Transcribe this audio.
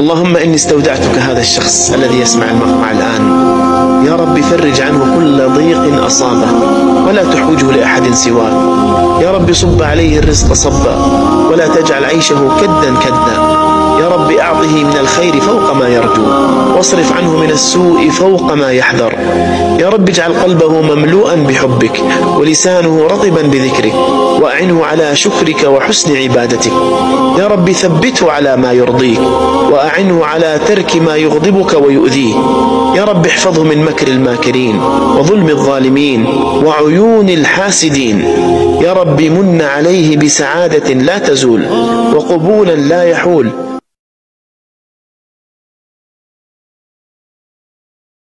اللهم إني استودعتك هذا الشخص الذي يسمع المقطع الآن. يا رب فرج عنه كل ضيق أصابه ولا تحوجه لأحد سواك يا رب صب عليه الرزق صبا ولا تجعل عيشه كدا كدا. يا رب أعطه من الخير فوق ما يرجو واصرف عنه من السوء فوق ما يحذر. يا رب اجعل قلبه مملوءا بحبك ولسانه رطبا بذكرك وأعنه على شكرك وحسن عبادتك. يا رب ثبته على ما يرضيك وأعنه على ترك ما يغضبك ويؤذيه يا رب احفظه من مكر الماكرين وظلم الظالمين وعيون الحاسدين. يا رب من عليه بسعادة لا تزول وقبولا لا يحول